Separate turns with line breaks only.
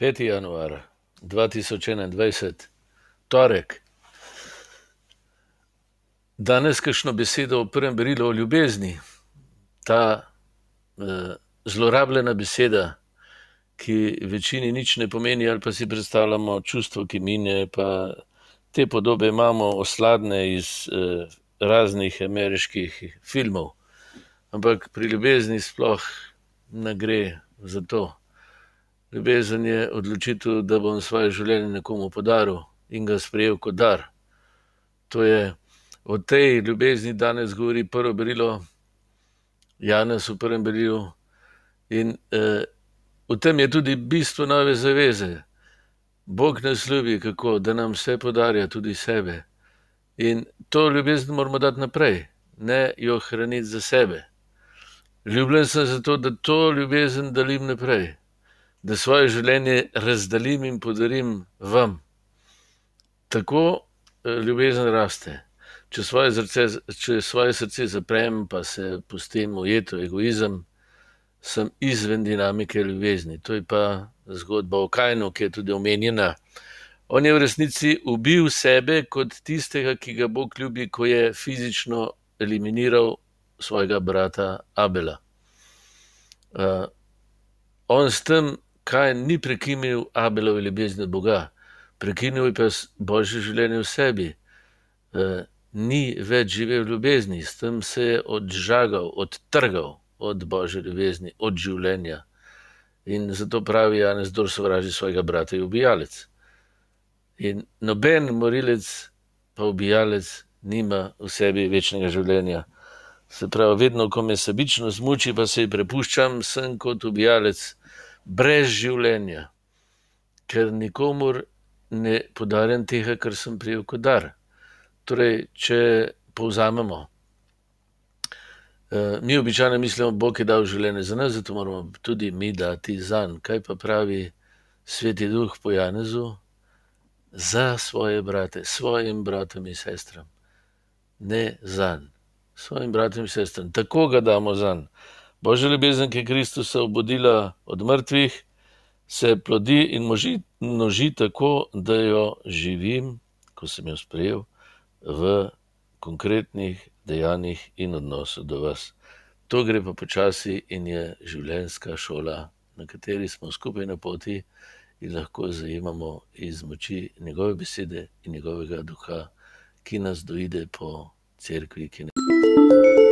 5. januar 2021, torek. Danes kakšno besedo o prvem berilu o ljubezni. Ta eh, zlorabljena beseda, ki večini nič ne pomeni, ali pa si predstavljamo čustvo, ki mine, pa te podobe imamo osladne iz eh, raznih ameriških filmov. Ampak pri ljubezni sploh ne gre za to. Ljubezen je odločitev, da bom svoje življenje nekomu podaril in ga sprejel kot dar. To je o tej ljubezni danes govori prvo berilo, Janez v prvem berilu. In eh, v tem je tudi bistvo nove zaveze. Bog nas ljubi, kako da nam vse podarja, tudi sebe. In to ljubezen moramo dati naprej, ne jo hraniti za sebe. Ljubljen sem zato, da to ljubezen delim naprej da svoje življenje razdelim in podarim vam. Tako eh, ljubezen raste. Če svoje, zrce, če svoje srce zaprem, pa se pustim ujet v egoizem, sem izven dinamike ljubezni. To je pa zgodba o Kajnu, ki je tudi omenjena. On je v resnici ubil sebe kot tistega, ki ga Bog ljubi, ko je fizično eliminiral svojega brata Abela. Uh, on s tem kaj ni prekinil Abelove ljubezni od Boga, prekinil je pa božje življenje v sebi. E, ni več živel v ljubezni, s tem se je odžagal, odtrgal od božje ljubezni, od življenja. In zato pravi Janez, kdo sovraži svojega brata, je ubijalec. In noben morilec, pa ubijalec, nima v sebi večnega življenja. Se pravi, vedno, ko me sebično zmuči, pa se ji prepuščam, sem kot ubijalec brez življenja, ker nikomor ne podarjam tega, kar sem prijel kot dar. Torej, če povzamemo, eh, mi običajno mislimo, Bog je dal življenje za nas, zato moramo tudi mi dati za njega. Kaj pa pravi Sveti Duh po Janezu? Za svoje brate, svojim bratom in sestram, ne za njim, svojim bratom in sestram, tako ga damo za njim. Božja ljubezen, ki je Kristusa obudila od mrtvih, se plodi in množi, množi tako, da jo živim, ko sem jo sprejel, v konkretnih dejanjih in odnosu do vas. To gre pa počasi in je življenjska šola, na kateri smo skupaj na poti in lahko zajemamo iz moči njegove besede in njegovega duha, ki nas dojde po cerkvi. Ne...